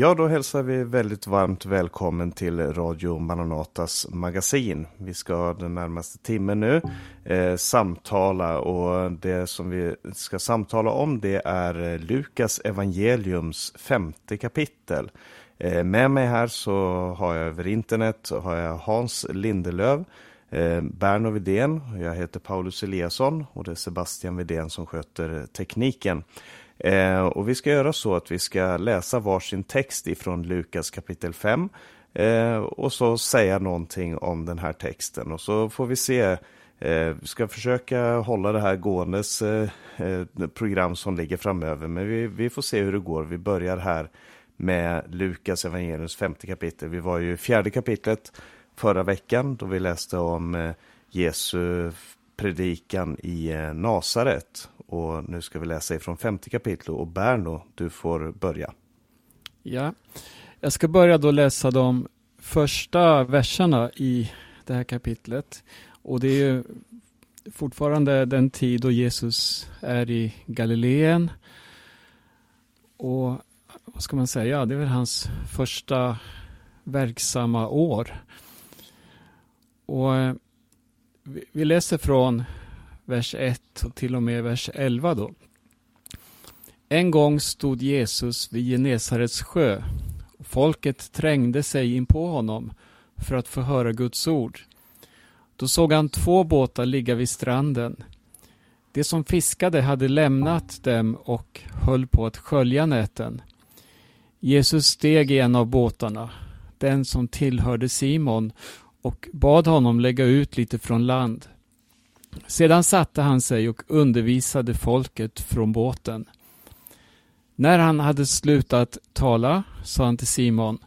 Ja, då hälsar vi väldigt varmt välkommen till Radio Mananatas magasin. Vi ska den närmaste timmen nu eh, samtala och det som vi ska samtala om det är Lukas evangeliums femte kapitel. Eh, med mig här så har jag över internet har jag Hans Lindelöv, eh, Berno Vidén, jag heter Paulus Eliasson och det är Sebastian Vidén som sköter tekniken. Eh, och vi ska göra så att vi ska läsa varsin text ifrån Lukas kapitel 5 eh, och så säga någonting om den här texten och så får vi se eh, vi ska försöka hålla det här gåendes eh, eh, program som ligger framöver, men vi, vi, får se hur det går. Vi börjar här med Lukas evangeliums femte kapitel. Vi var ju i fjärde kapitlet förra veckan då vi läste om eh, Jesu predikan i eh, Nasaret. Och nu ska vi läsa ifrån femte kapitlet och Berno, du får börja. Ja, jag ska börja då läsa de första verserna i det här kapitlet. Och det är ju fortfarande den tid då Jesus är i Galileen. Och vad ska man säga, det är väl hans första verksamma år. Och eh, vi läser från vers 1 och till och med vers 11 då. En gång stod Jesus vid Genesarets sjö och folket trängde sig in på honom för att få höra Guds ord. Då såg han två båtar ligga vid stranden. De som fiskade hade lämnat dem och höll på att skölja näten. Jesus steg i en av båtarna, den som tillhörde Simon, och bad honom lägga ut lite från land. Sedan satte han sig och undervisade folket från båten. När han hade slutat tala sa han till Simon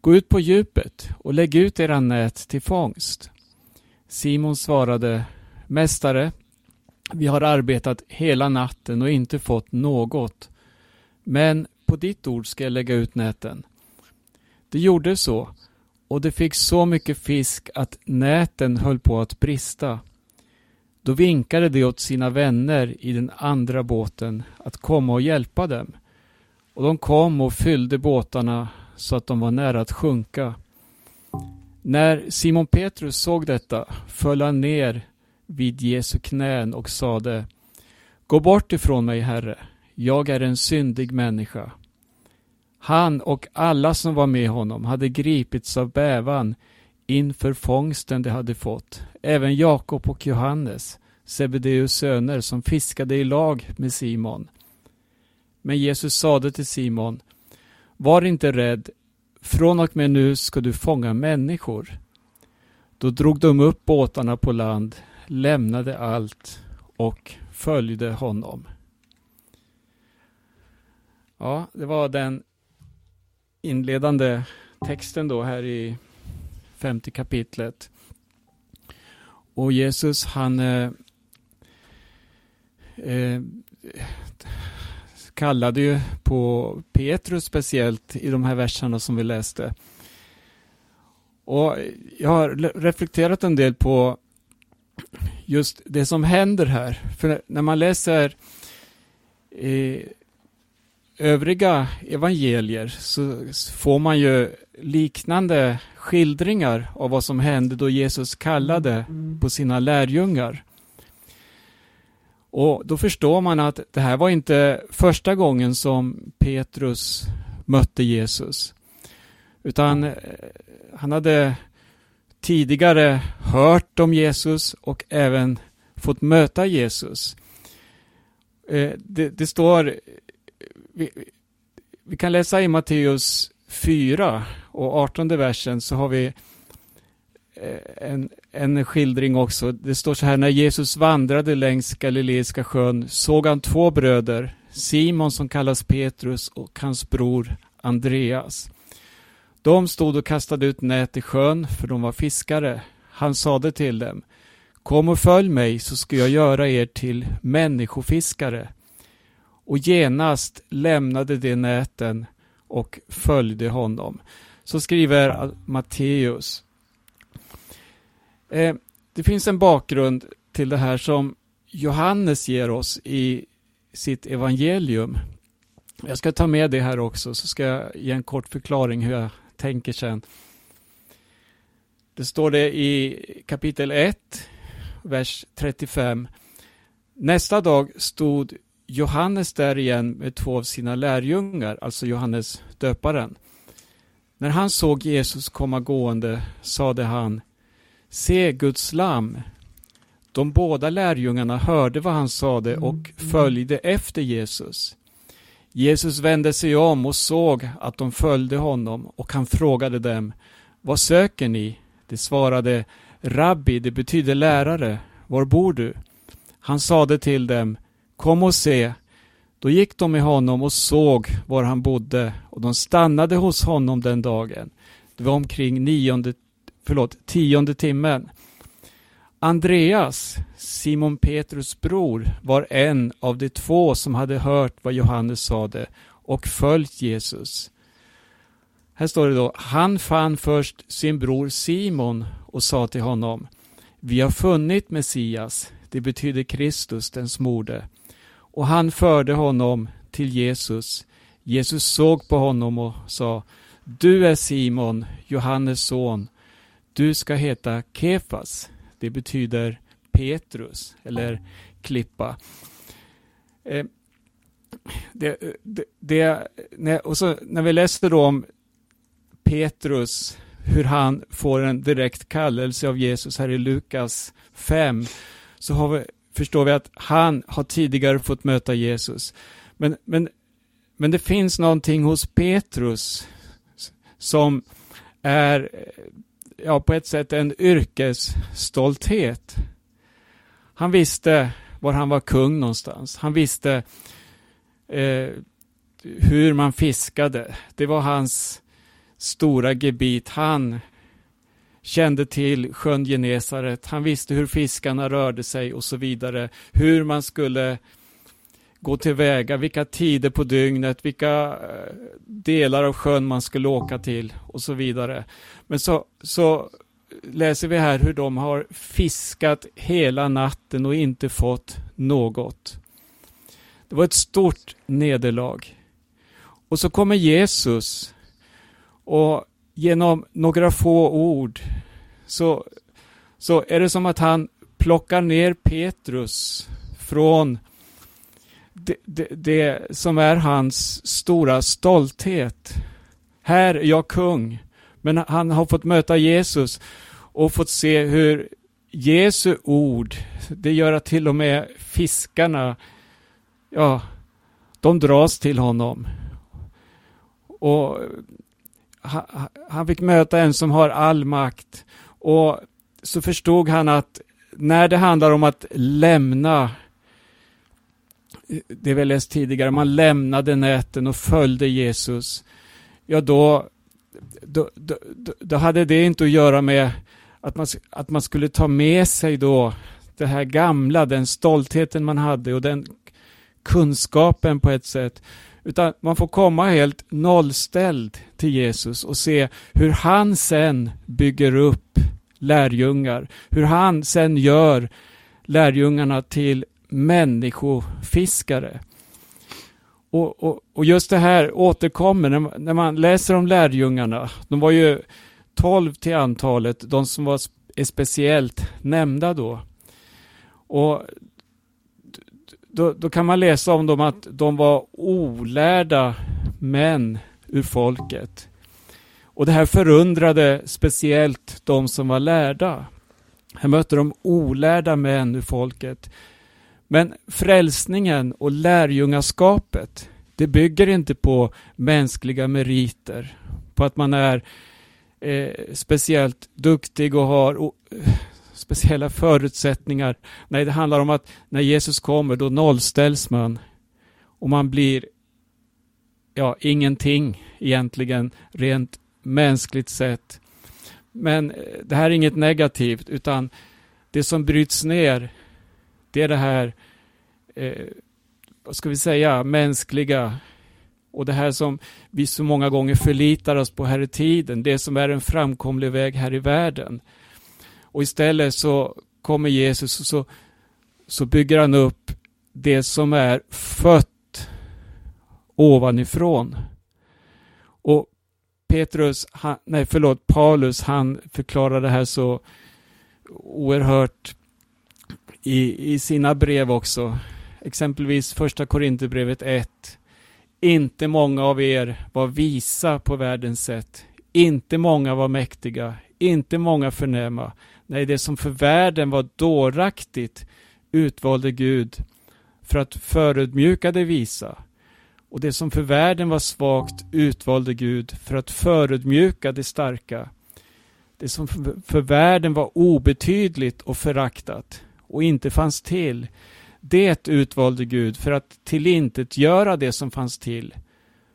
Gå ut på djupet och lägg ut era nät till fångst. Simon svarade Mästare, vi har arbetat hela natten och inte fått något. Men på ditt ord ska jag lägga ut näten. Det gjorde så, och det fick så mycket fisk att näten höll på att brista. Då vinkade de åt sina vänner i den andra båten att komma och hjälpa dem. Och de kom och fyllde båtarna så att de var nära att sjunka. När Simon Petrus såg detta föll han ner vid Jesu knän och sade Gå bort ifrån mig, Herre, jag är en syndig människa. Han och alla som var med honom hade gripits av bävan inför fångsten de hade fått. Även Jakob och Johannes, Sebedeus söner, som fiskade i lag med Simon. Men Jesus sade till Simon, var inte rädd, från och med nu ska du fånga människor. Då drog de upp båtarna på land, lämnade allt och följde honom. Ja, det var den inledande texten då här i femte kapitlet. Och Jesus han eh, eh, kallade ju på Petrus speciellt i de här verserna som vi läste. Och jag har reflekterat en del på just det som händer här. För när man läser eh, övriga evangelier så får man ju liknande skildringar av vad som hände då Jesus kallade på sina lärjungar. Och då förstår man att det här var inte första gången som Petrus mötte Jesus. Utan eh, han hade tidigare hört om Jesus och även fått möta Jesus. Eh, det, det står vi, vi kan läsa i Matteus 4 och 18 versen så har vi eh, en, en skildring också. Det står så här, när Jesus vandrade längs Galileiska sjön såg han två bröder, Simon som kallas Petrus och hans bror Andreas. De stod och kastade ut nät i sjön, för de var fiskare. Han sade till dem, Kom och följ mig så ska jag göra er till människofiskare och genast lämnade de näten och följde honom. Så skriver Matteus. Eh, det finns en bakgrund till det här som Johannes ger oss i sitt evangelium. Jag ska ta med det här också, så ska jag ge en kort förklaring hur jag tänker sen. Det står det i kapitel 1, vers 35. Nästa dag stod Johannes där igen med två av sina lärjungar, alltså Johannes döparen. När han såg Jesus komma gående sade han Se Guds lam. De båda lärjungarna hörde vad han sade och följde efter Jesus. Jesus vände sig om och såg att de följde honom och han frågade dem Vad söker ni? De svarade Rabbi, det betyder lärare. Var bor du? Han sade till dem Kom och se. Då gick de med honom och såg var han bodde och de stannade hos honom den dagen. Det var omkring nionde, förlåt, tionde timmen. Andreas, Simon Petrus bror, var en av de två som hade hört vad Johannes sade och följt Jesus. Här står det då, han fann först sin bror Simon och sa till honom, vi har funnit Messias, det betyder Kristus, den smorde. Och han förde honom till Jesus. Jesus såg på honom och sa, du är Simon, Johannes son, du ska heta Kefas, det betyder Petrus eller klippa. Eh, det, det, det, när, och så, när vi läste då om Petrus, hur han får en direkt kallelse av Jesus här i Lukas 5, så har vi, förstår vi att han har tidigare fått möta Jesus. Men, men, men det finns någonting hos Petrus som är eh, ja, på ett sätt en yrkesstolthet. Han visste var han var kung någonstans. Han visste eh, hur man fiskade. Det var hans stora gebit. Han kände till sjön Genesaret. Han visste hur fiskarna rörde sig och så vidare. Hur man skulle gå tillväga, vilka tider på dygnet, vilka eh, delar av sjön man skulle åka till och så vidare. Men så, så läser vi här hur de har fiskat hela natten och inte fått något. Det var ett stort nederlag. Och så kommer Jesus och genom några få ord så, så är det som att han plockar ner Petrus från det, det, det, som är hans stora stolthet. Här är jag kung. Men han har fått möta Jesus och fått se hur Jesu ord, det gör att till och med fiskarna, ja, de dras till honom. Och han fick möta en som har all makt. Och så förstod han att när det handlar om att lämna det vi läst tidigare, man lämnade näten och följde Jesus, ja då, då, då, då, hade det inte att göra med att man, att man skulle ta med sig då det här gamla, den stoltheten man hade och den kunskapen på ett sätt. Utan man får komma helt nollställd till Jesus och se hur han sen bygger upp lärjungar. Hur han sen gör lärjungarna till människofiskare. Och, och, och, just det här återkommer när, när man läser om lärjungarna. De var ju tolv till antalet, de som var är speciellt nämnda då. Och då, då, kan man läsa om dem att de var olärda män ur folket. Och det här förundrade speciellt de som var lärda. Här mötte de olärda män ur folket men frälsningen och lärjungaskapet, det bygger inte på mänskliga meriter, på att man är eh, speciellt duktig och har speciella förutsättningar. Nej, det handlar om att när Jesus kommer, då nollställs man och man blir ja, ingenting egentligen rent mänskligt sett. Men eh, det här är inget negativt, utan det som bryts ner det är det här, eh, vad ska vi säga, mänskliga och det här som vi så många gånger förlitar oss på här i tiden, det som är en framkomlig väg här i världen. Och istället så kommer Jesus och så, så bygger han upp det som är fött ovanifrån. Och Petrus, han, nej förlåt, Paulus, han förklarar det här så oerhört i, i sina brev också. Exempelvis första Korinthierbrevet 1. Inte många av er var visa på världens sätt. Inte många var mäktiga. Inte många förnäma. Nej, det som för världen var dåraktigt utvalde Gud för att förödmjuka det visa. Och det som för världen var svagt utvalde Gud för att förödmjuka det starka. Det som för världen var obetydligt och föraktat och inte fanns till, det utvalde Gud för att tillintetgöra det som fanns till,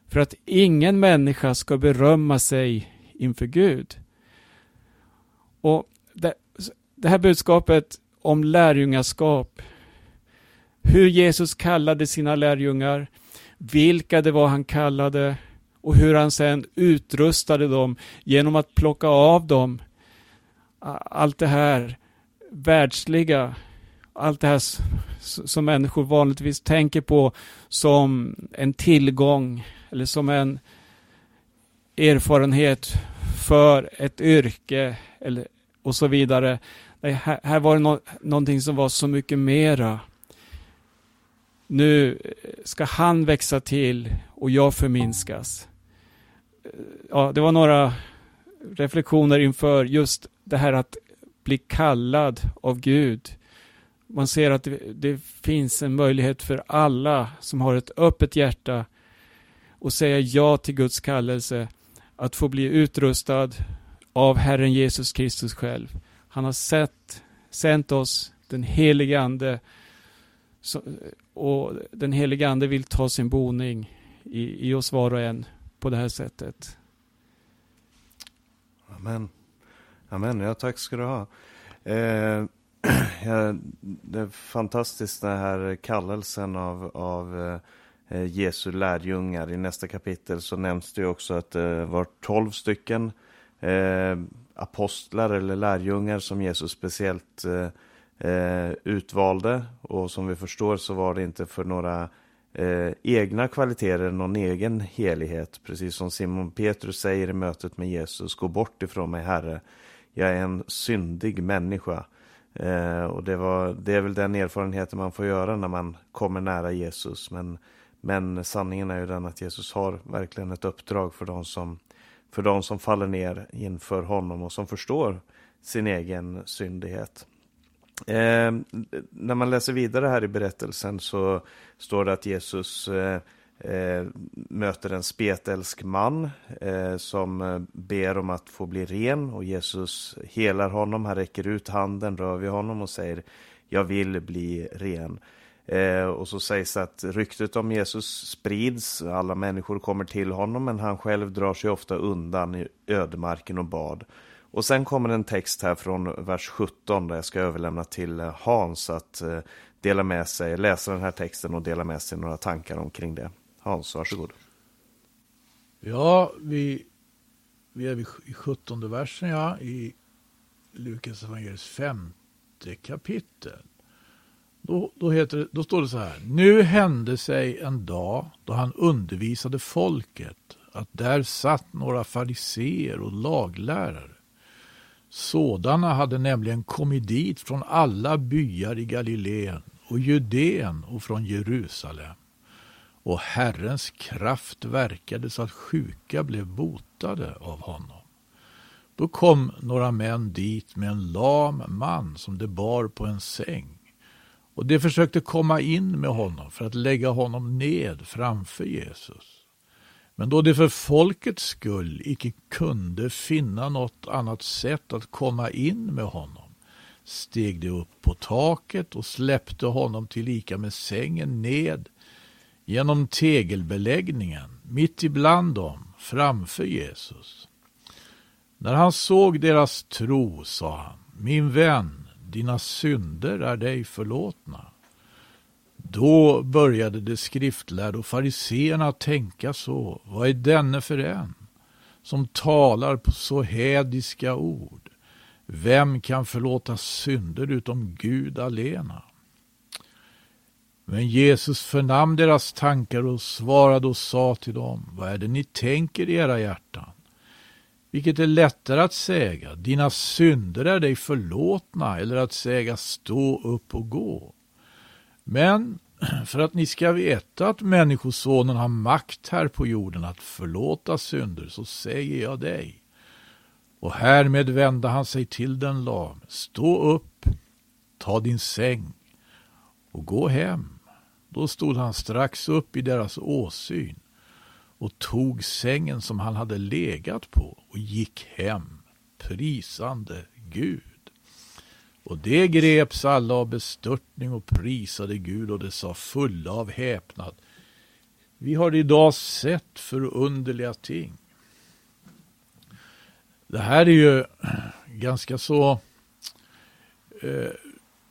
för att ingen människa ska berömma sig inför Gud. Och det, här budskapet om lärjungaskap, hur Jesus kallade sina lärjungar, vilka det var han kallade och hur han sen utrustade dem genom att plocka av dem allt det här världsliga, allt det här som människor vanligtvis tänker på som en tillgång eller som en erfarenhet för ett yrke eller, och så vidare. Här, här var det no någonting som var så mycket mera. Nu ska han växa till och jag förminskas. Ja, det var några reflektioner inför just det här att bli kallad av Gud. Man ser att det, det finns en möjlighet för alla som har ett öppet hjärta och säga ja till Guds kallelse att få bli utrustad av Herren Jesus Kristus själv. Han har sett, sänt oss den helige Ande och den helige Ande vill ta sin boning i, i oss var och en på det här sättet. Amen. Amen, ja tack ska du ha. Eh, ja, det är fantastiskt den här kallelsen av, av eh, Jesu lärjungar. I nästa kapitel så nämns det också att det var tolv stycken eh, apostlar eller lärjungar som Jesus speciellt eh, eh, utvalde. Och som vi förstår så var det inte för några eh, egna kvaliteter, någon egen helighet. Precis som Simon Petrus säger i mötet med Jesus, gå bort ifrån mig Herre, jag är en syndig människa. Eh, och det, var, det är väl den erfarenheten man får göra när man kommer nära Jesus. Men, men sanningen är ju den att Jesus har verkligen ett uppdrag för de som, för de som faller ner inför honom och som förstår sin egen syndighet. Eh, när man läser vidare här i berättelsen så står det att Jesus eh, eh, möter en spetälsk man eh, som eh, ber om att få bli ren och Jesus helar honom. Han räcker ut handen, rör vid honom och säger jag vill bli ren. Eh, och så sägs att ryktet om Jesus sprids, alla människor kommer till honom men han själv drar sig ofta undan i ödemarken och bad. Och sen kommer en text här från vers 17 där jag ska överlämna till eh, Hans att eh, dela med sig, läsa den här texten och dela med sig några tankar omkring det. Hans, varsågod. Ja, vi, vi är i 17 versen ja, i Lukas evangelis femte kapitel. Då, då, heter, då står det så här. Nu hände sig en dag då han undervisade folket att där satt några fariseer och laglärare. Sådana hade nämligen kommit dit från alla byar i Galileen och Judeen och från Jerusalem och Herrens kraft verkade så att sjuka blev botade av honom. Då kom några män dit med en lam man som de bar på en säng. Och de försökte komma in med honom för att lägga honom ned framför Jesus. Men då de för folkets skull icke kunde finna något annat sätt att komma in med honom steg de upp på taket och släppte honom tillika med sängen ned genom tegelbeläggningen mitt ibland dem framför Jesus. När han såg deras tro sa han, min vän, dina synder är dig förlåtna. Då började de skriftlärda och fariseerna tänka så, vad är denne för en som talar på så hädiska ord? Vem kan förlåta synder utom Gud alena? Men Jesus förnam deras tankar och svarade och sa till dem, vad är det ni tänker i era hjärtan? Vilket är lättare att säga, dina synder är dig förlåtna, eller att säga, stå upp och gå. Men för att ni ska veta att Människosonen har makt här på jorden att förlåta synder, så säger jag dig. Och härmed vände han sig till den lam. Stå upp, ta din säng och gå hem. Då stod han strax upp i deras åsyn och tog sängen som han hade legat på och gick hem, prisande Gud. Och det greps alla av bestörtning och prisade Gud och det sa fulla av häpnad. Vi har idag sett förunderliga ting. Det här är ju ganska så... Eh,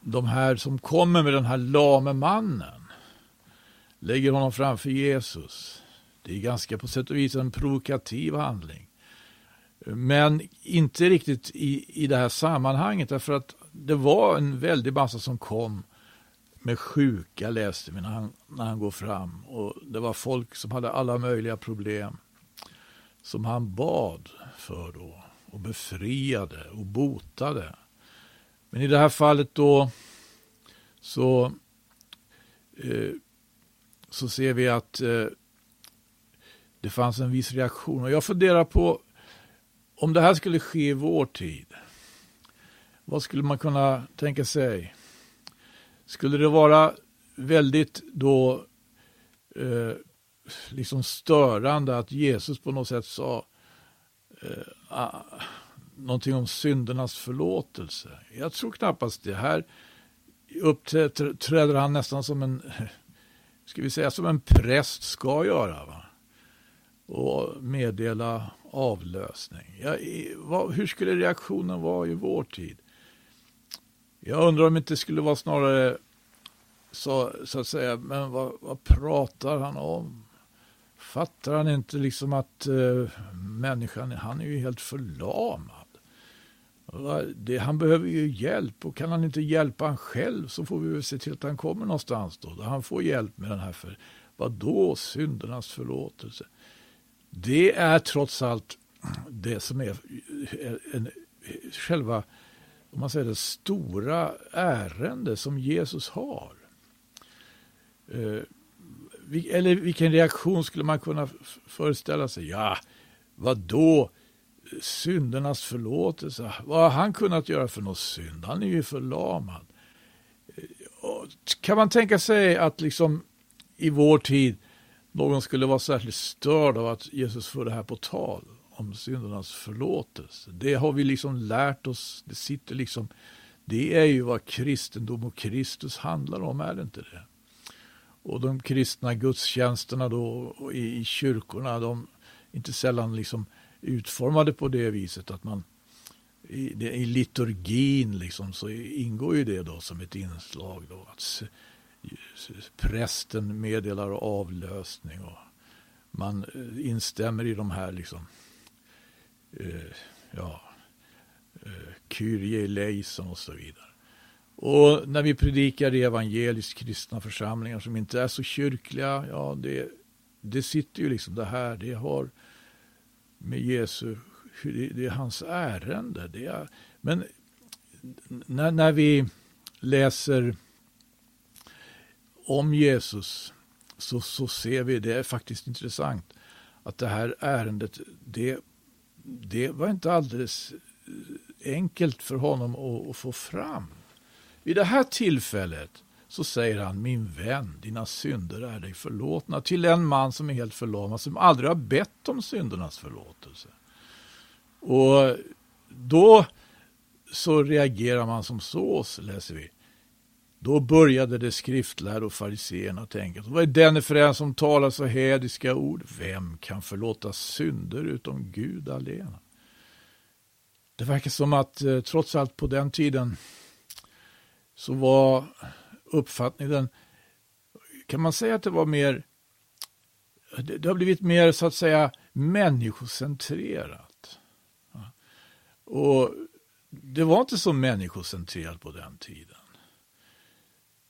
de här som kommer med den här lame mannen lägger honom framför Jesus. Det är ganska på sätt och vis en provokativ handling. Men inte riktigt i, i det här sammanhanget därför att det var en väldig massa som kom med sjuka läste vi när han, när han går fram. Och det var folk som hade alla möjliga problem som han bad för då och befriade och botade. Men i det här fallet då så, eh, så ser vi att eh, det fanns en viss reaktion. Och jag funderar på om det här skulle ske i vår tid. Vad skulle man kunna tänka sig? Skulle det vara väldigt då eh, liksom störande att Jesus på något sätt sa eh, ah, någonting om syndernas förlåtelse? Jag tror knappast det. Här uppträder han nästan som en, ska vi säga, som en präst ska göra. Va? Och meddela avlösning. Ja, vad, hur skulle reaktionen vara i vår tid? Jag undrar om det inte skulle vara snarare så, så att säga, men vad, vad pratar han om? Fattar han inte liksom att eh, människan, han är ju helt förlamad. Det, han behöver ju hjälp och kan han inte hjälpa han själv så får vi väl se till att han kommer någonstans då. Där han får hjälp med den här för, vad då syndernas förlåtelse. Det är trots allt det som är en, själva om man säger det stora ärende som Jesus har. Eh, eller vilken reaktion skulle man kunna föreställa sig? Ja, vad då? syndernas förlåtelse. Vad har han kunnat göra för någon synd? Han är ju förlamad. Eh, kan man tänka sig att liksom i vår tid någon skulle vara särskilt störd av att Jesus för det här på tal om syndernas förlåtelse? Det har vi liksom lärt oss. Det sitter liksom. Det är ju vad kristendom och Kristus handlar om, är det inte det? Och de kristna gudstjänsterna då i, i kyrkorna, de inte sällan liksom utformade på det viset att man i, i liturgin liksom, så ingår ju det då som ett inslag då att prästen meddelar avlösning och man eh, instämmer i de här liksom eh, ja eh, Kyrie eleison och så vidare. Och när vi predikar i evangeliskt kristna församlingar som inte är så kyrkliga, ja det, det sitter ju liksom det här, det har med Jesu, det är hans ärende. Det är, men när, när vi läser om Jesus så, så ser vi, det är faktiskt intressant, att det här ärendet, det, det var inte alldeles eh, enkelt för honom att, att få fram. Vid det här tillfället så säger han, min vän, dina synder är dig förlåtna. Till en man som är helt förlamad, som aldrig har bett om syndernas förlåtelse. Och då så reagerar man som så, läser vi. Då började det skriftlärda och fariséerna tänka, vad är denne för en som talar så hädiska ord? Vem kan förlåta synder utom Gud alena? Det verkar som att eh, trots allt på den tiden så var uppfattningen, kan man säga att det var mer, det, det har blivit mer så att säga människocentrerat. Och det var inte så människocentrerat på den tiden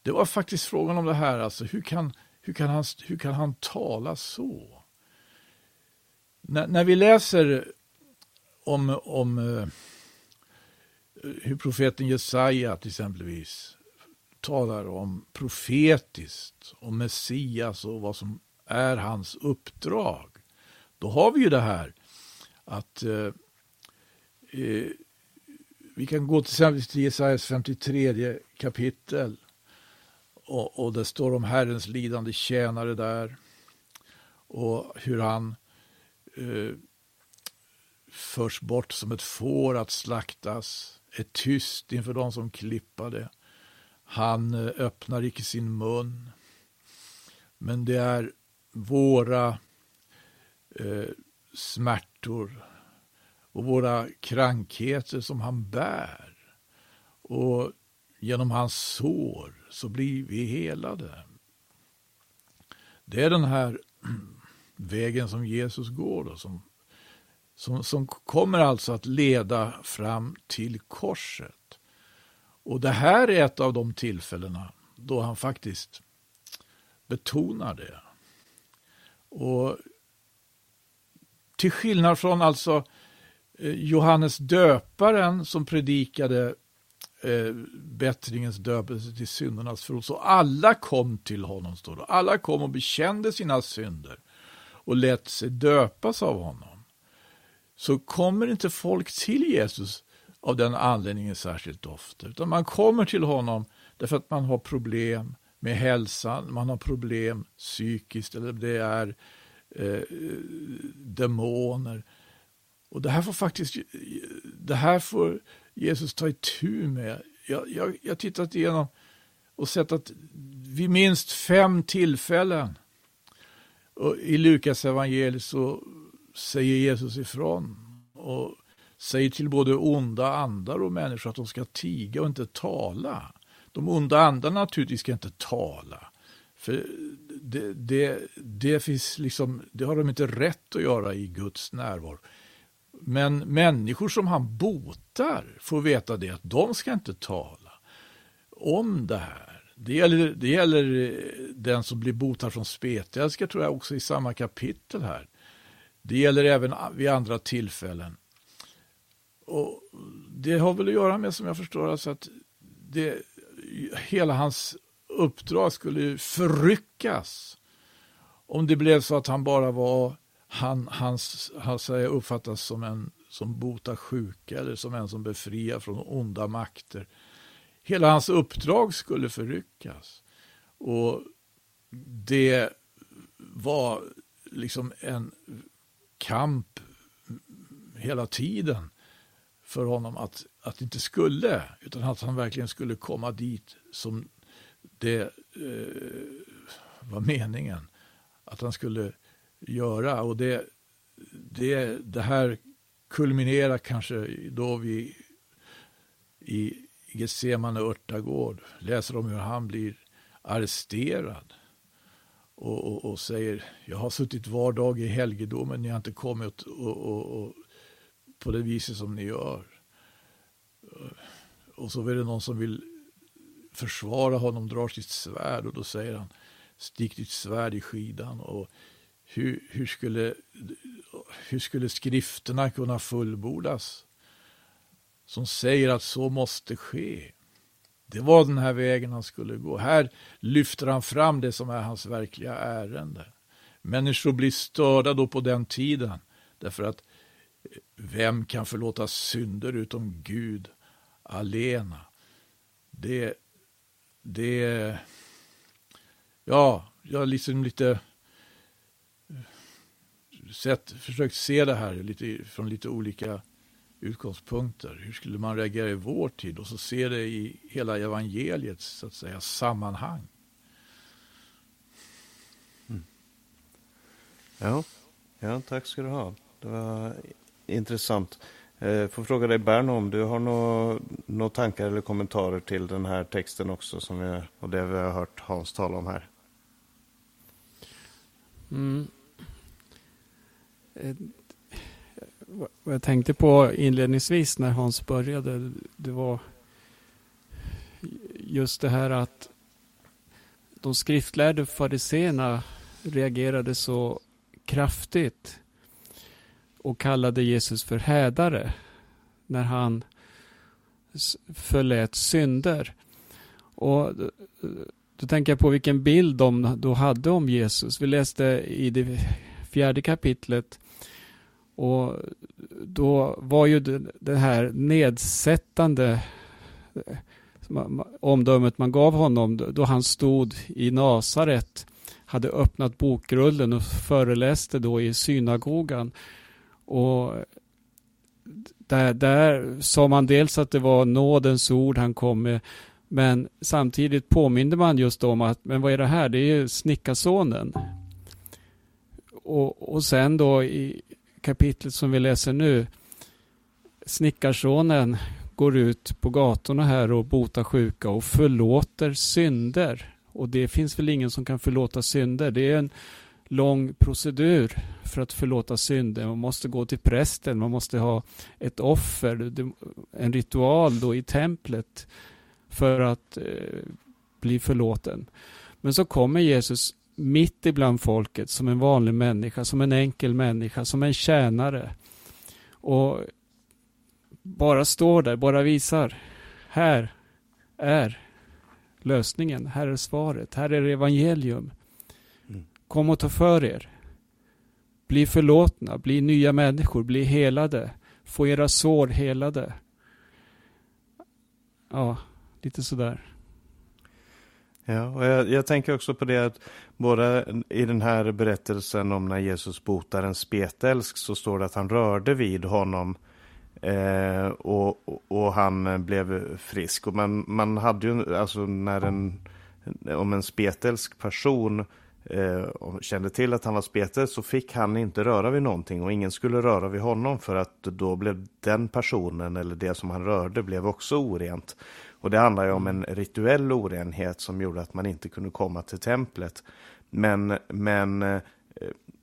det var faktiskt frågan om det här, alltså hur kan, hur kan, han, hur kan han tala så? När, när vi läser om, om uh, hur profeten Jesaja till exempelvis talar om profetiskt, om Messias och vad som är hans uppdrag. Då har vi ju det här att eh, eh vi kan gå till exempel till Jesajas 53 kapitel och, och det står om Herrens lidande tjänare där och hur han eh, förs bort som ett får att slaktas, är tyst inför de som klippade. Han eh, öppnar icke sin mun. Men det är våra eh, smärtor och våra krankheter som han bär. Och genom hans sår så blir vi helade. Det är den här vägen som Jesus går då, som, som, som kommer alltså att leda fram till korset. Och det här är ett av de tillfällena då han faktiskt betonar det. Och till skillnad från alltså eh, Johannes döparen som predikade eh, bättringens döpelse till syndernas förlåtelse. Och alla kom till honom, står det. Alla kom och bekände sina synder och lät sig döpas av honom. Så kommer inte folk till Jesus av den anledningen särskilt ofta, utan man kommer till honom därför att man har problem med hälsan, man har problem psykiskt eller det är eh, demoner. Och det här får faktiskt, det här får Jesus ta itu med. Jag, jag, jag har tittat igenom och sett att vid minst fem tillfällen och i Lukas evangeliet så säger Jesus ifrån och säger till både onda andar och människor att de ska tiga och inte tala. De onda andarna naturligtvis ska inte tala. För det, det, det, finns liksom, det har de inte rätt att göra i Guds närvaro. Men människor som han botar får veta det, att de ska inte tala om det här. Det gäller, det gäller eh, den som blir botad från spetälska tror jag också i samma kapitel här. Det gäller även vid andra tillfällen. Och Det har väl att göra med, som jag förstår, alltså att det, hela hans uppdrag skulle förryckas om det blev så att han bara var han, hans, han säger, uppfattas som en som botar sjuka eller som en som befriar från onda makter. Hela hans uppdrag skulle förryckas. Och det var liksom en kamp hela tiden för honom att, att inte skulle, utan att han verkligen skulle komma dit som det eh, var meningen. Att han skulle göra. Och det, det, det här kulminerar kanske då vi i Getsemane örtagård läser om hur han blir arresterad. Och, och, och, säger, jag har suttit var dag i helgedomen, ni har inte kommit och, och, på det viset som ni gör. Och så är det någon som vill försvara honom, drar sitt svärd och då säger han, stick ditt svärd i skidan. Och hur, hur, skulle, hur skulle skrifterna kunna fullbordas som säger att så måste ske? Det var den här vägen han skulle gå. Här lyfter han fram det som är hans verkliga ärende. Människor blir störda då på den tiden därför att vem kan förlåta synder utom Gud alena? Det, det, ja, jag liksom lite sett, försökt se det här lite, från lite olika utgångspunkter. Hur skulle man reagera i vår tid? Och så se det i hela evangeliets så att säga, sammanhang. Mm. Ja. ja, tack ska du ha. Det var intressant. Jag eh, får fråga dig Berno om du har några nå tankar eller kommentarer till den här texten också som vi, och det vi har hört Hans tala om här. Mm. Eh, vad jag tänkte på inledningsvis när Hans började, det var just det här att de skriftlärde fariseerna reagerade så kraftigt och kallade Jesus för hädare när han förlät synder. Och då tänker jag på vilken bild de då hade om Jesus. Vi läste i det fjärde kapitlet och då var ju det här nedsättande eh, omdömet man gav honom då han stod i Nasaret, hade öppnat bokrullen och föreläste då i synagogan. Och där, där sa man dels att det var nådens ord han kom med, men samtidigt påminde man just om att, men vad är det här? Det är ju snickarsonen. Och, och sen då i kapitlet som vi läser nu, snickarsonen går ut på gatorna här och botar sjuka och förlåter synder. Och det finns väl ingen som kan förlåta synder. Det är en lång procedur för att förlåta synder. Man måste gå till prästen, man måste ha ett offer, en ritual då i templet för att eh, bli förlåten. Men så kommer Jesus mitt ibland folket som en vanlig människa, som en enkel människa, som en tjänare. Och bara står där, bara visar. Här är lösningen, här är svaret, här är evangelium. Mm. Kom och ta för er. Bli förlåtna, bli nya människor, bli helade. Få era sår helade. Ja, lite sådär. Ja, och jag, jag, tänker också på det att både i den här berättelsen om när Jesus botar en spetälsk så står det att han rörde vid honom eh, och, och, han blev frisk. Och man, man hade ju, alltså när en, om en spetälsk person eh, kände till att han var spetälsk så fick han inte röra vid någonting och ingen skulle röra vid honom för att då blev den personen eller det som han rörde blev också orent. Och det handlar ju om en rituell orenhet som gjorde att man inte kunde komma till templet. Men, men eh,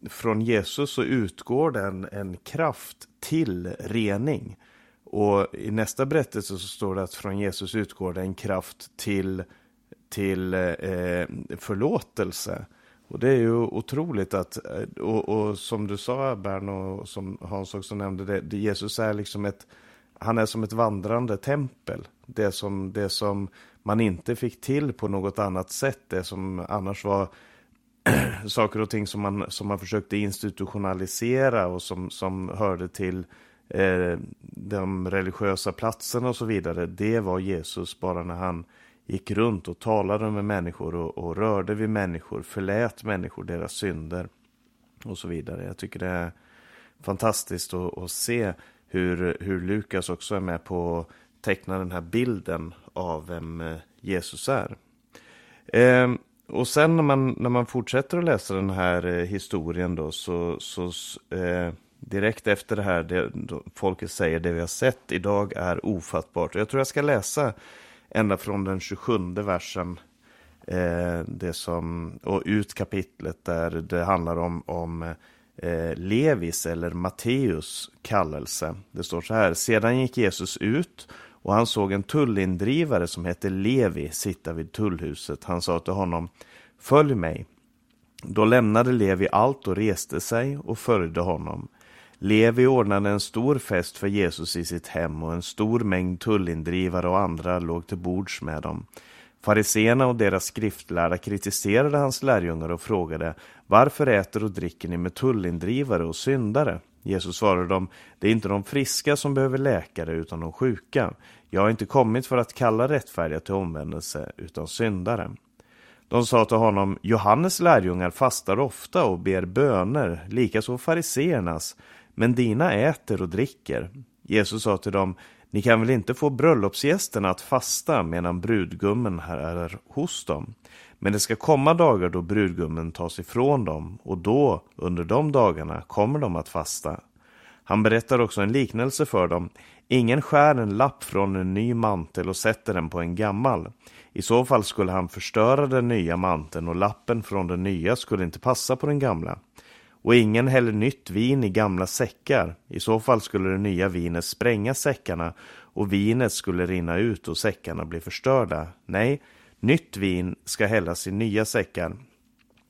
från Jesus så utgår den en kraft till rening. Och i nästa berättelse så står det att från Jesus utgår det en kraft till, till eh, förlåtelse. Och det är ju otroligt att, eh, och, och som du sa Bern och som Hans också nämnde, det, det, Jesus är liksom ett, han är som ett vandrande tempel. Det som, det som man inte fick till på något annat sätt, det som annars var saker och ting som man, som man försökte institutionalisera och som, som hörde till eh, de religiösa platserna och så vidare. Det var Jesus bara när han gick runt och talade med människor och, och rörde vid människor, förlät människor deras synder och så vidare. Jag tycker det är fantastiskt att, att se hur, hur Lukas också är med på teckna den här bilden av vem eh, Jesus är. Eh, och sen när man, när man fortsätter att läsa den här eh, historien då så, så eh, direkt efter det här, det, då, folket säger det vi har sett idag är ofattbart. Och Jag tror jag ska läsa ända från den 27 versen eh, det som, och ut kapitlet där det handlar om, om eh, Levis eller Matteus kallelse. Det står så här, sedan gick Jesus ut och han såg en tullindrivare som hette Levi sitta vid tullhuset. Han sa till honom, följ mig. Då lämnade Levi allt och reste sig och följde honom. Levi ordnade en stor fest för Jesus i sitt hem och en stor mängd tullindrivare och andra låg till bords med dem. Fariseerna och deras skriftlärda kritiserade hans lärjungar och frågade Varför äter och dricker ni med tullindrivare och syndare? Jesus svarade dem Det är inte de friska som behöver läkare utan de sjuka. Jag har inte kommit för att kalla rättfärdiga till omvändelse utan syndare. De sa till honom Johannes lärjungar fastar ofta och ber böner, likaså fariseernas, men dina äter och dricker. Jesus sa till dem ni kan väl inte få bröllopsgästerna att fasta medan brudgummen är hos dem. Men det ska komma dagar då brudgummen tas ifrån dem och då, under de dagarna, kommer de att fasta. Han berättar också en liknelse för dem. Ingen skär en lapp från en ny mantel och sätter den på en gammal. I så fall skulle han förstöra den nya manteln och lappen från den nya skulle inte passa på den gamla. Och ingen häller nytt vin i gamla säckar. I så fall skulle det nya vinet spränga säckarna och vinet skulle rinna ut och säckarna bli förstörda. Nej, Nytt vin ska hällas i nya säckar.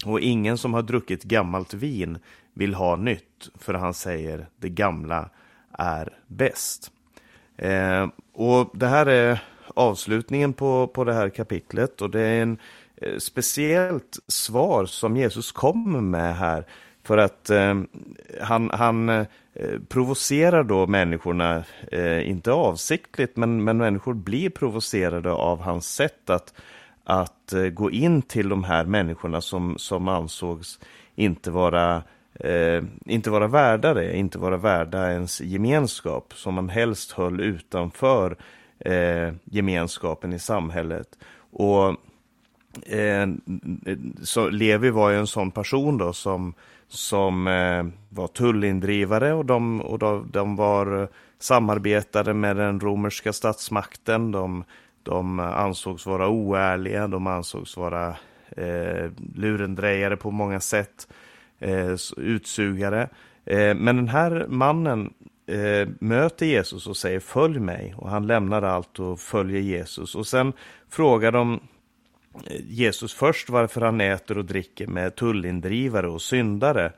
Och ingen som har druckit gammalt vin vill ha nytt, för han säger det gamla är bäst. Eh, och det här är avslutningen på, på det här kapitlet och det är en eh, speciellt svar som Jesus kommer med här. För att eh, han, han eh, provocerar då människorna, eh, inte avsiktligt, men, men människor blir provocerade av hans sätt att, att eh, gå in till de här människorna som, som ansågs inte vara eh, inte vara värda det, inte vara värda ens gemenskap, som man helst höll utanför eh, gemenskapen i samhället. Och eh, så Levi var ju en sån person då som, som eh, var tullindrivare och de, och de, de var eh, samarbetade med den romerska statsmakten. De, de ansågs vara oärliga, de ansågs vara eh, lurendrejare på många sätt, eh, utsugare. Eh, men den här mannen eh, möter Jesus och säger följ mig och han lämnar allt och följer Jesus. Och sen frågar de eh, Jesus först varför han äter och dricker med tullindrivare och syndare.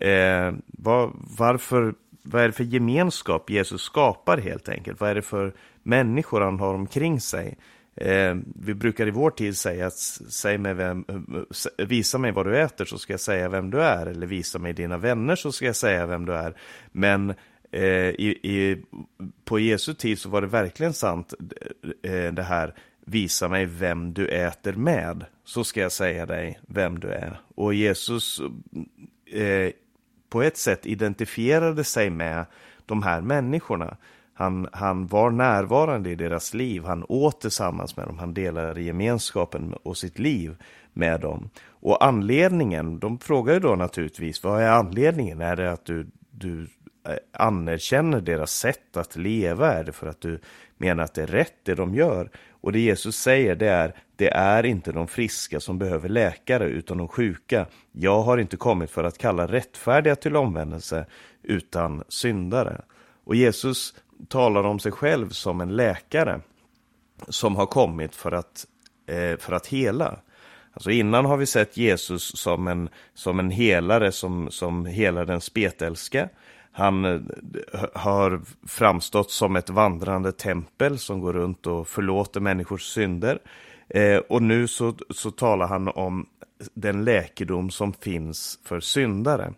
Eh, var, varför, vad är det för gemenskap Jesus skapar helt enkelt? Vad är det för människor han har omkring sig? Eh, vi brukar i vår tid säga att säg mig vem, visa mig vad du äter så ska jag säga vem du är. Eller visa mig dina vänner så ska jag säga vem du är. Men eh, i, i, på Jesu tid så var det verkligen sant eh, eh det här visa mig vem du äter med så ska jag säga dig vem du är. Och Jesus eh, på ett sätt identifierade sig med de här människorna. Han, han var närvarande i deras liv, han åt tillsammans med dem, han delade gemenskapen och sitt liv med dem. Och anledningen, de frågar ju då naturligtvis, vad är anledningen? Är det att du, du eh, anerkänner deras sätt att leva? Är det för att du menar att det är rätt det de gör? Och det Jesus säger det är, det är inte de friska som behöver läkare utan de sjuka. Jag har inte kommit för att kalla rättfärdiga till omvändelse utan syndare. Och Jesus talar om sig själv som en läkare som har kommit för att, eh, för att hela. Alltså innan har vi sett Jesus som en, som en helare som, som helar den spetälske. Han eh, har framstått som ett vandrande tempel som går runt och förlåter människors synder. Eh, och nu så, så talar han om den läkedom som finns för syndare.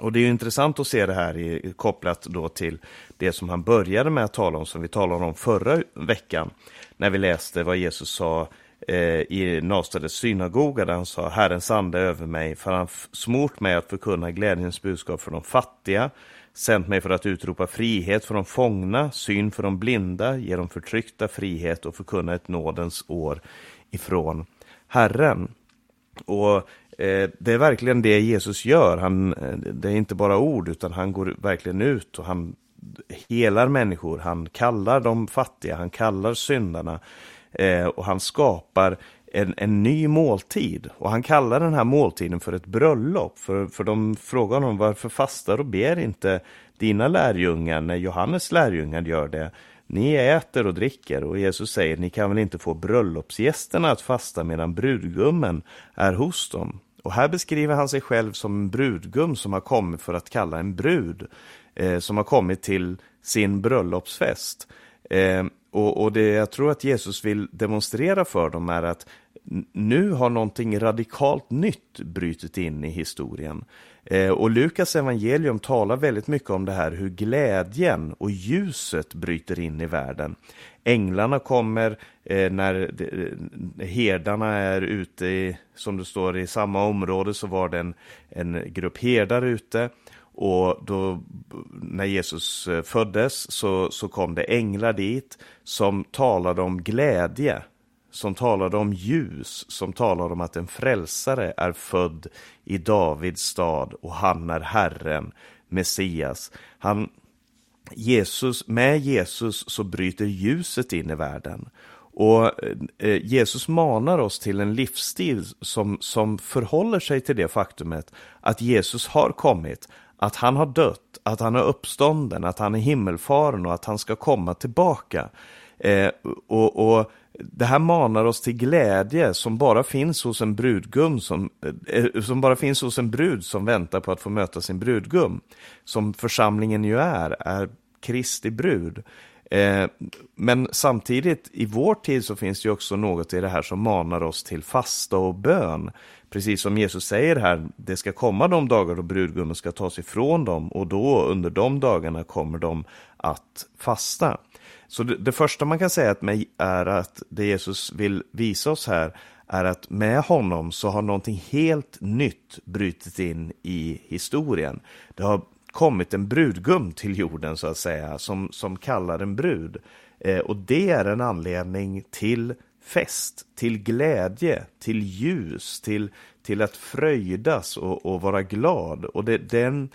Och det är intressant att se det här i, kopplat då till det som han började med att tala om, som vi talade om förra veckan, när vi läste vad Jesus sa eh, Eh, i Nastades synagoga, där han sa Herrens ande över mig, för han smort mig att förkunna glädjens budskap för de fattiga, sänt mig för att utropa frihet för de fångna, syn för de blinda, ge de förtryckta frihet och förkunna ett nådens år ifrån Herren. Och eh, det är verkligen det Jesus gör. Han, eh, det är inte bara ord, utan han går verkligen ut och han helar människor. Han kallar de fattiga, han kallar syndarna eh, och han skapar en, en ny måltid. Och han kallar den här måltiden för ett bröllop. För, för de frågar honom varför fastar och ber inte dina lärjungar när Johannes lärjungar gör det. Ni äter och dricker och Jesus säger ni kan väl inte få bröllopsgästerna att fasta medan brudgummen är hos dem. Och här beskriver han sig själv som en brudgum som har kommit för att kalla en brud. Eh, som har kommit till sin bröllopsfest. Eh, och, och det jag tror att Jesus vill demonstrera för dem är att nu har någonting radikalt nytt brutit in i historien. Eh, och Lukas evangelium talar väldigt mycket om det här hur glädjen och ljuset bryter in i världen. Änglarna kommer eh, när eh, herdarna är ute, i, som det står i samma område så var det en, en grupp herdar ute. Och då när Jesus eh, föddes så, så kom det änglar dit som talade om glädje som talade om ljus, som talade om att en frälsare är född i Davids stad och han är Herren, Messias. Han, Jesus, med Jesus så bryter ljuset in i världen. Och eh, eh, Jesus manar oss till en livsstil som, som förhåller sig till det faktumet att Jesus har kommit, att han har dött, att han är uppstånden, att han är himmelfaren och att han ska komma tillbaka. Eh, och, och, det här manar oss till glädje som bara finns hos en brudgum som, eh, eh, som bara finns hos en brud som väntar på att få möta sin brudgum. Som församlingen ju är, är Kristi brud. Eh, men samtidigt i vår tid så finns det ju också något i det här som manar oss till fasta och bön. Precis som Jesus säger här, det ska komma de dagar då brudgummen ska tas ifrån dem och då under de dagarna kommer de att fasta. Så det, det första man kan säga är att det Jesus vill visa oss här är att med honom så har någonting helt nytt brutit in i historien. Det har kommit en brudgum till jorden så att säga, som, som kallar en brud. Eh, och det är en anledning till fest, till glädje, till ljus, till, till att fröjdas och, och vara glad. Och det, den,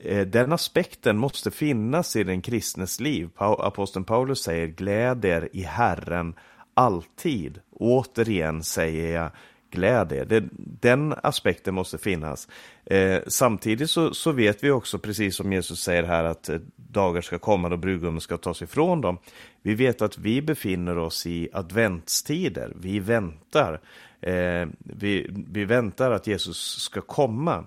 eh, den aspekten måste finnas i den kristnes liv. Aposteln Paulus säger gläd er i Herren alltid. Återigen säger jag gläd er. den aspekten måste finnas. Eh, samtidigt så, så, vet vi också, precis som Jesus säger här, att eh, dagar ska komma då brudgummen ska tas ifrån dem. Vi vet att vi befinner oss i adventstider. Vi väntar. Eh, vi, vi väntar att Jesus ska komma.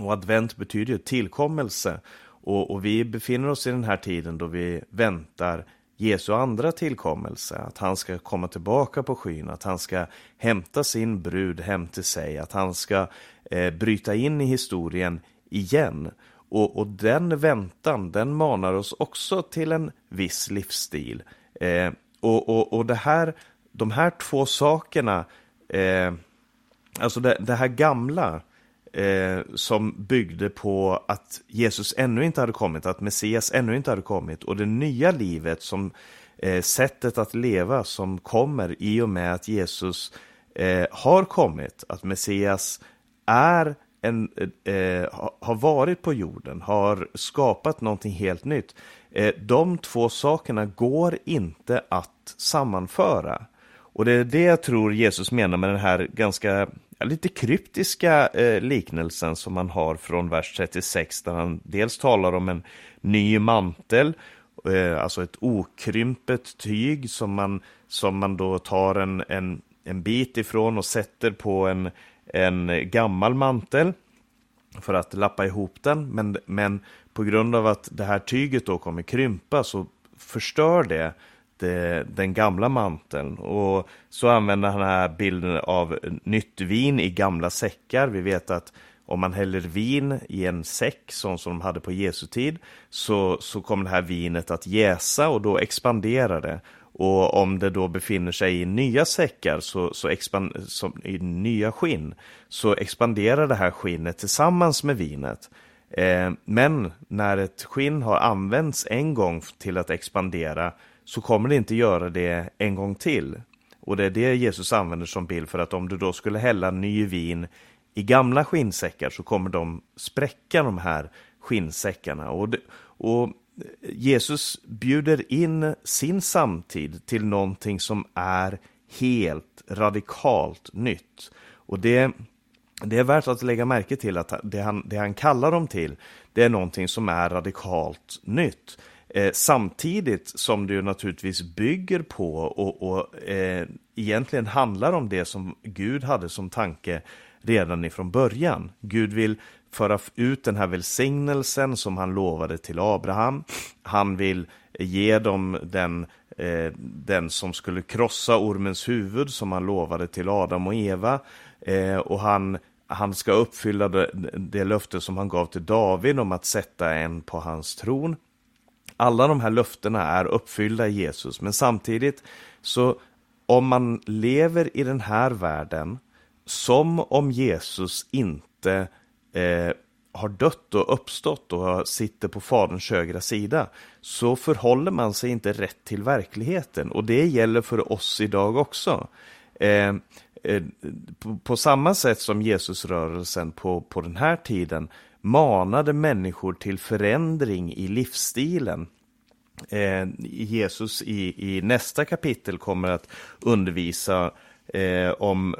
Och advent betyder ju tillkommelse. Och, och vi befinner oss i den här tiden då vi väntar Jesu andra tillkommelse, att han ska komma tillbaka på skyn, att han ska hämta sin brud hem till sig, att han ska eh, bryta in i historien igen. Och, och, den väntan, den manar oss också till en viss livsstil. Eh, och, och, och det här, de här två sakerna, eh, alltså det, det här gamla, eh, som byggde på att Jesus ännu inte hade kommit, att Messias ännu inte hade kommit och det nya livet som eh, sättet att leva som kommer i och med att Jesus eh, har kommit, att Messias är en, eh, har varit på jorden, har skapat någonting helt nytt. Eh, de två sakerna går inte att sammanföra. Och det är det jag tror Jesus menar med den här ganska lite kryptiska eh, liknelsen som man har från vers 36 där han dels talar om en ny mantel, eh, alltså ett okrympet tyg som man, som man då tar en, en, en bit ifrån och sätter på en, en gammal mantel för att lappa ihop den. Men, men på grund av att det här tyget då kommer krympa så förstör det Eh, Eh, den gamla manteln. Och så använder han den här bilden av nytt vin i gamla säckar. Vi vet att om man häller vin i en säck, sån som de hade på Jesu tid, så, så kommer det här vinet att jäsa och då expanderar det. Och om det då befinner sig i nya säckar, så, så expand, som, i nya skinn, så expanderar det här skinnet tillsammans med vinet. Eh, men när ett skinn har använts en gång till att expandera så kommer det inte göra det en gång till. Och det är det Jesus använder som bild för att om du då skulle hälla ny vin i gamla skinnsäckar så kommer de spräcka de här skinnsäckarna. Och, det, och Jesus bjuder in sin samtid till någonting som är helt radikalt nytt. Och det, det är värt att lägga märke till att det han, det han kallar dem till, det är någonting som är radikalt nytt. Eh, samtidigt som det ju naturligtvis bygger på och, och eh, egentligen handlar om det som Gud hade som tanke redan ifrån början. Gud vill föra ut den här välsignelsen som han lovade till Abraham. Han vill ge dem den, eh, den som skulle krossa ormens huvud som han lovade till Adam och Eva. Eh, och han, han ska uppfylla det, det löfte som han gav till David om att sätta en på hans tron alla de här löftena är uppfyllda i Jesus, men samtidigt så om man lever i den här världen som om Jesus inte eh, har dött och uppstått och sitter på Faderns högra sida, så förhåller man sig inte rätt till verkligheten. Och det gäller för oss idag också. Eh, eh, på, på, samma sätt som Jesusrörelsen på, på den här tiden manade människor till förändring i livsstilen. Eh, Jesus i, i nästa kapitel kommer att undervisa eh, om,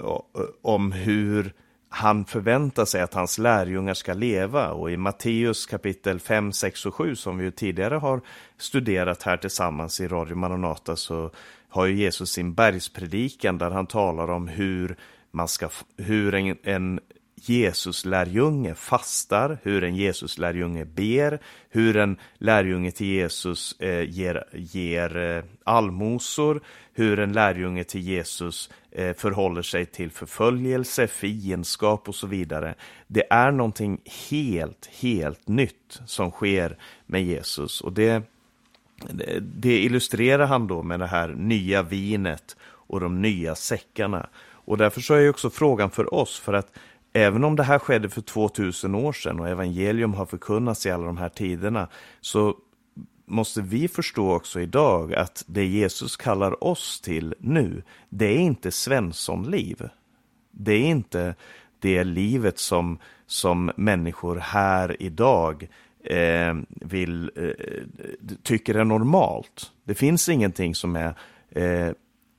om hur han förväntar sig att hans lärjungar ska leva. Och i Matteus kapitel 5, 6 och 7 som vi tidigare har studerat här tillsammans i Radio Maranata så har ju Jesus sin bergspredikan där han talar om hur man ska, hur en, en Jesus lärjunge fastar, hur en Jesus lärjunge ber, hur en lärjunge till Jesus eh, ger, ger eh, allmosor, hur en lärjunge till Jesus eh, förhåller sig till förföljelse, fiendskap och så vidare. Det är någonting helt, helt nytt som sker med Jesus och det, det illustrerar han då med det här nya vinet och de nya säckarna. Och därför så är också frågan för oss, för att även om det här skedde för 2000 år sedan och evangelium har förkunnats i alla de här tiderna, så måste vi förstå också idag att det Jesus kallar oss till nu, det är inte Svenssonliv. Det är inte det livet som, som människor här idag eh, vill, eh, tycker är normalt. Det finns ingenting som är eh,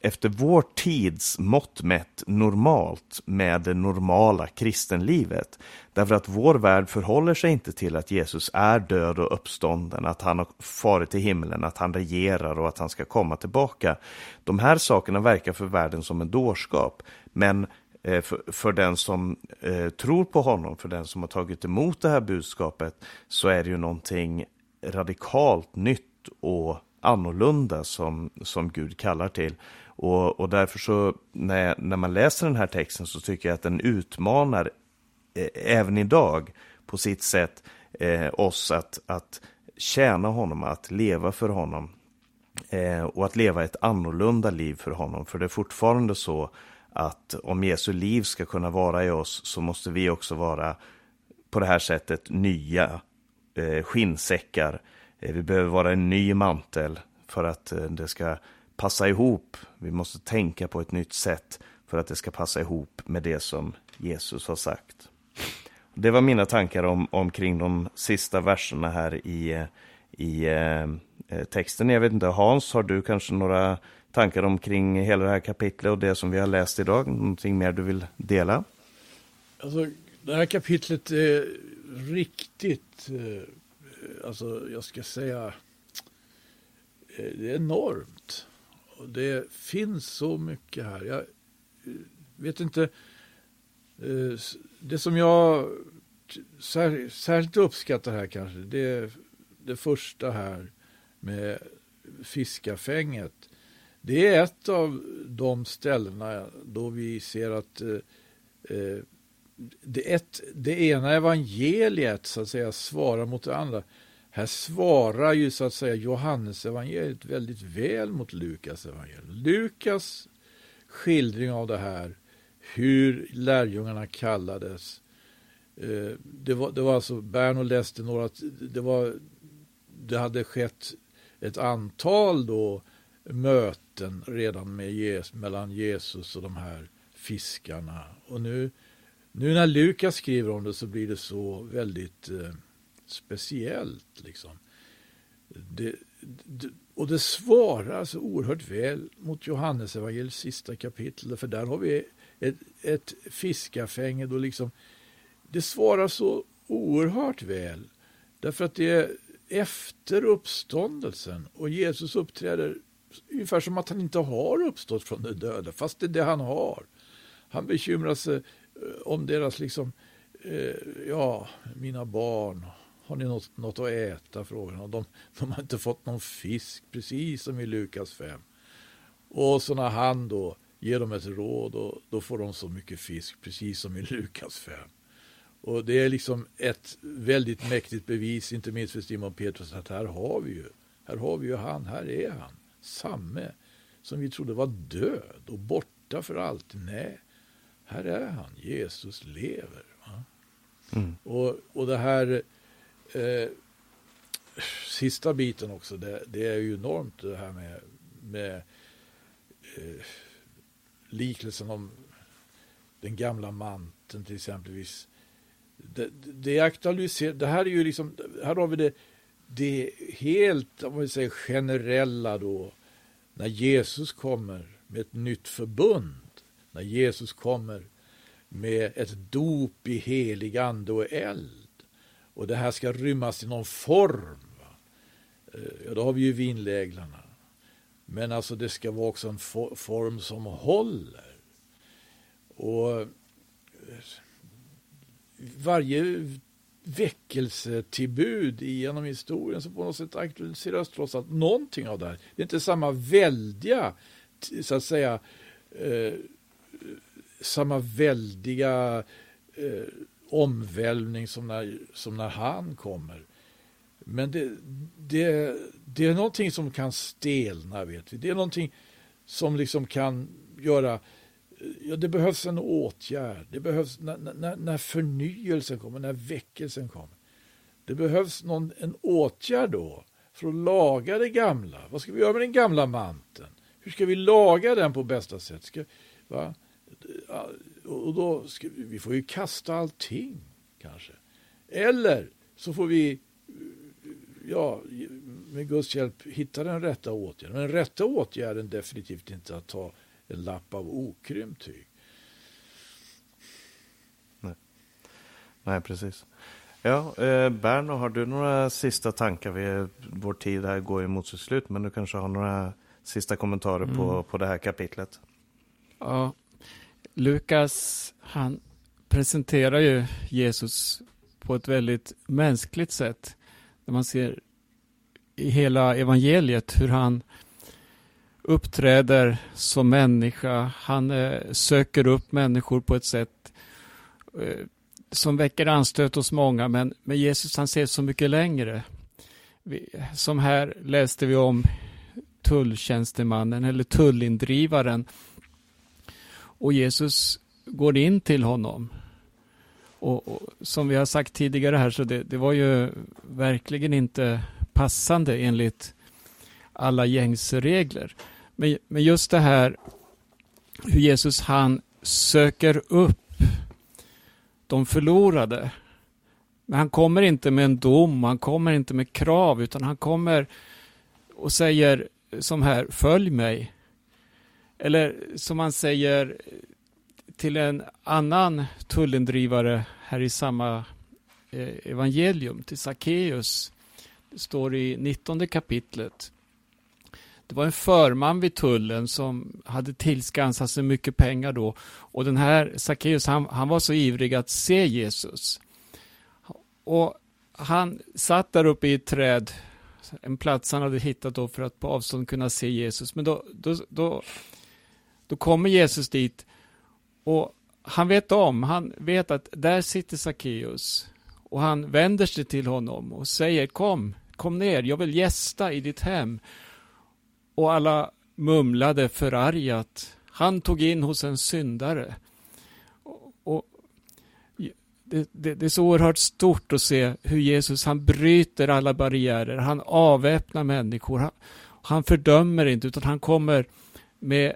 efter vår tids mått mätt normalt med det normala kristenlivet. Därför att vår värld förhåller sig inte till att Jesus är död och uppstånden, att han har farit till himlen, att han regerar och att han ska komma tillbaka. De här sakerna verkar för världen som en dårskap, men eh, för, för, den som eh, tror på honom, för den som har tagit emot det här budskapet, så är det ju någonting radikalt nytt och annorlunda som, som Gud kallar till. Och, och därför så, när, när man läser den här texten så tycker jag att den utmanar eh, även idag på sitt sätt eh, oss att, att tjäna honom, att leva för honom eh, och att leva ett annorlunda liv för honom. För det är fortfarande så att om Jesu liv ska kunna vara i oss så måste vi också vara på det här sättet nya eh, skinnsäckar. Eh, vi behöver vara en ny mantel för att eh, det ska passa ihop. Vi måste tänka på ett nytt sätt för att det ska passa ihop med det som Jesus har sagt. Det var mina tankar om, omkring de sista verserna här i, i eh, texten. Jag vet inte, Hans, har du kanske några tankar omkring hela det här kapitlet och det som vi har läst idag? Någonting mer du vill dela? Alltså, det här kapitlet är riktigt, eh, alltså jag ska säga, eh, det är enormt. Det finns så mycket här. Jag eh, vet inte. Eh, det som jag särskilt uppskattar här kanske, det är det första här med fiskafänget. Det är ett av de ställena då vi ser att eh, eh det, ett, det ena evangeliet så att säga svarar mot det andra. Här svarar ju så att säga Johannes evangeliet väldigt väl mot Lukas evangeliet. Lukas skildring av det här, hur lärjungarna kallades. Eh, det var, det var alltså, Berno läste några, det var, det hade skett ett antal då möten redan med Jesus, mellan Jesus och de här fiskarna. Och nu, nu när Lukas skriver om det så blir det så väldigt eh, speciellt. Liksom. Det, det, och det svarar så oerhört väl mot Johannes evangeliets sista kapitel. För där har vi ett, ett fiskafänge. Då liksom, det svarar så oerhört väl. Därför att det är efter uppståndelsen och Jesus uppträder ungefär som att han inte har uppstått från de döda, fast det är det han har. Han bekymrar sig eh, om deras, liksom, eh, ja, mina barn har ni något, något att äta? frågar han. De, de har inte fått någon fisk, precis som i Lukas 5. Och så när han då ger dem ett råd, och då får de så mycket fisk, precis som i Lukas 5. Och det är liksom ett väldigt mäktigt bevis, inte minst för Simon Petrus, att här har vi ju, här har vi ju han, här är han, samme som vi trodde var död och borta för alltid. Nej, här är han, Jesus lever. Mm. Och, och det här Eh, sista biten också, det, det, är ju enormt det här med, med eh, liknelsen om den gamla manteln till exempelvis. Det, det aktualiserar, det här är ju liksom, här har vi det, det helt, om vi säger generella då, när Jesus kommer med ett nytt förbund, när Jesus kommer med ett dop i helig ande och eld. Och det här ska rymmas i någon form. Eh, ja, då har vi ju vinläglarna. Men alltså det ska vara också en form som håller. Och eh, varje väckelsetillbud genom historien som på något sätt aktualiseras trots allt någonting av det här. Det är inte samma väldiga, så att säga, eh, samma väldiga eh, omvälvning som när, som när han kommer. Men det, det, det är någonting som kan stelna, vet vi. Det är någonting som liksom kan göra ja, det behövs en åtgärd. Det behövs när, när, när förnyelsen kommer, när väckelsen kommer. Det behövs någon, en åtgärd då för att laga det gamla. Vad ska vi göra med den gamla manteln? Hur ska vi laga den på bästa sätt? Ska, va? Och då ska, vi får ju kasta allting kanske. Eller så får vi ja, med Guds hjälp hitta den rätta åtgärden. Men den rätta åtgärden definitivt inte att ta en lapp av okrympt tyg. Nej, Nej precis. Ja, eh, Berno, har du några sista tankar? Vi, vår tid här går ju mot sitt slut, men du kanske har några sista kommentarer mm. på, på det här kapitlet? Ja, Lukas, han presenterar ju Jesus på ett väldigt mänskligt sätt. När man ser i hela evangeliet hur han uppträder som människa. Han eh, söker upp människor på ett sätt eh, som väcker anstöt hos många. Men, men Jesus han ser så mycket längre. Som här läste vi om tulltjänstemannen eller tullindrivaren. Och Jesus går in till honom. Och, och Som vi har sagt tidigare här så det, det var ju verkligen inte passande enligt alla gängse regler. Men, men just det här hur Jesus han söker upp de förlorade. Men han kommer inte med en dom, han kommer inte med krav, utan han kommer och säger som här, följ mig. Eller som man säger till en annan tullindrivare här i samma eh, evangelium, till Sackeus. Det står i 19 kapitlet. Det var en förman vid tullen som hade tillskansat sig mycket pengar då. Och den här Sackeus, han, han var så ivrig att se Jesus. Och han satt där uppe i ett träd, en plats han hade hittat då för att på avstånd kunna se Jesus. Men då, då, då, då kommer Jesus dit och han vet om, han vet att där sitter Sackeus. Och han vänder sig till honom och säger kom, kom ner, jag vill gästa i ditt hem. Och alla mumlade förargat. Han tog in hos en syndare. Och, det, det, det, är så oerhört stort att se hur Jesus han bryter alla barriärer. Han avväpnar människor. Han, han fördömer inte utan han kommer med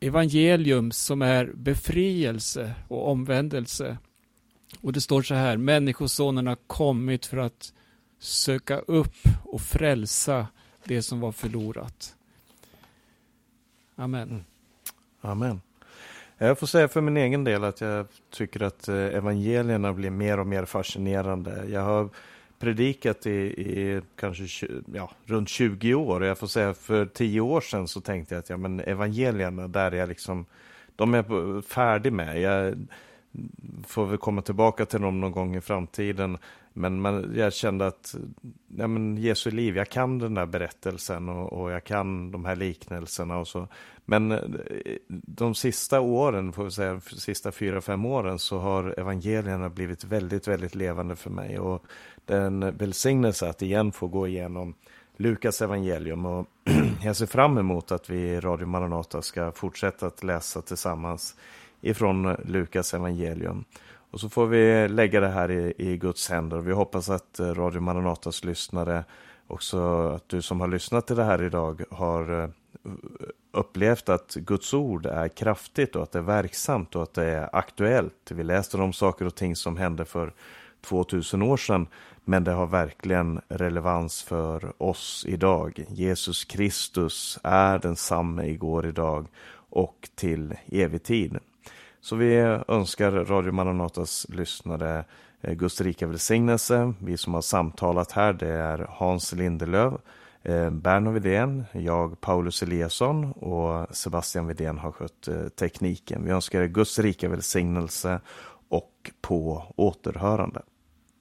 evangelium som är befrielse och omvändelse. Och det står så här, Människosonen har kommit för att söka upp och frälsa det som var förlorat. Amen. Mm. Amen. Jag får säga för min egen del att jag tycker att eh, evangelierna blir mer och mer fascinerande. Jag har predikat i, i kanske ja, runt 20 år. Jag får säga för 10 år sedan så tänkte jag att ja, men evangelierna, där är jag liksom, de är färdig med. Jag får väl komma tillbaka till dem någon gång i framtiden. Men man, jag kände att ja, men Jesu liv, jag kan den där berättelsen och, och, jag kan de här liknelserna och så. Men eh, de sista åren, får vi säga, de sista fyra, fem åren så har evangelierna blivit väldigt, väldigt levande för mig. Och den välsignelse att igen få gå igenom Lukas evangelium och jag ser fram emot att vi i Radio Maranata ska fortsätta att läsa tillsammans ifrån Lukas evangelium. Och så får vi lägga det här i, i Guds händer. Vi hoppas att eh, Radio Maranatas lyssnare, också att du som har lyssnat till det här idag har eh, upplevt att Guds ord är kraftigt och att det är verksamt och att det är aktuellt. Vi läste om saker och ting som hände för 2000 år sedan, men det har verkligen relevans för oss idag. Jesus Kristus är densamme igår, idag och till evig tid. Så vi önskar Radio Maranatas lyssnare eh, Guds rika välsignelse. Vi som har samtalat här det är Hans Lindelöv, eh, Berno Widén, jag Paulus Eliasson och Sebastian Widén har skött eh, tekniken. Vi önskar er Guds rika välsignelse och på återhörande.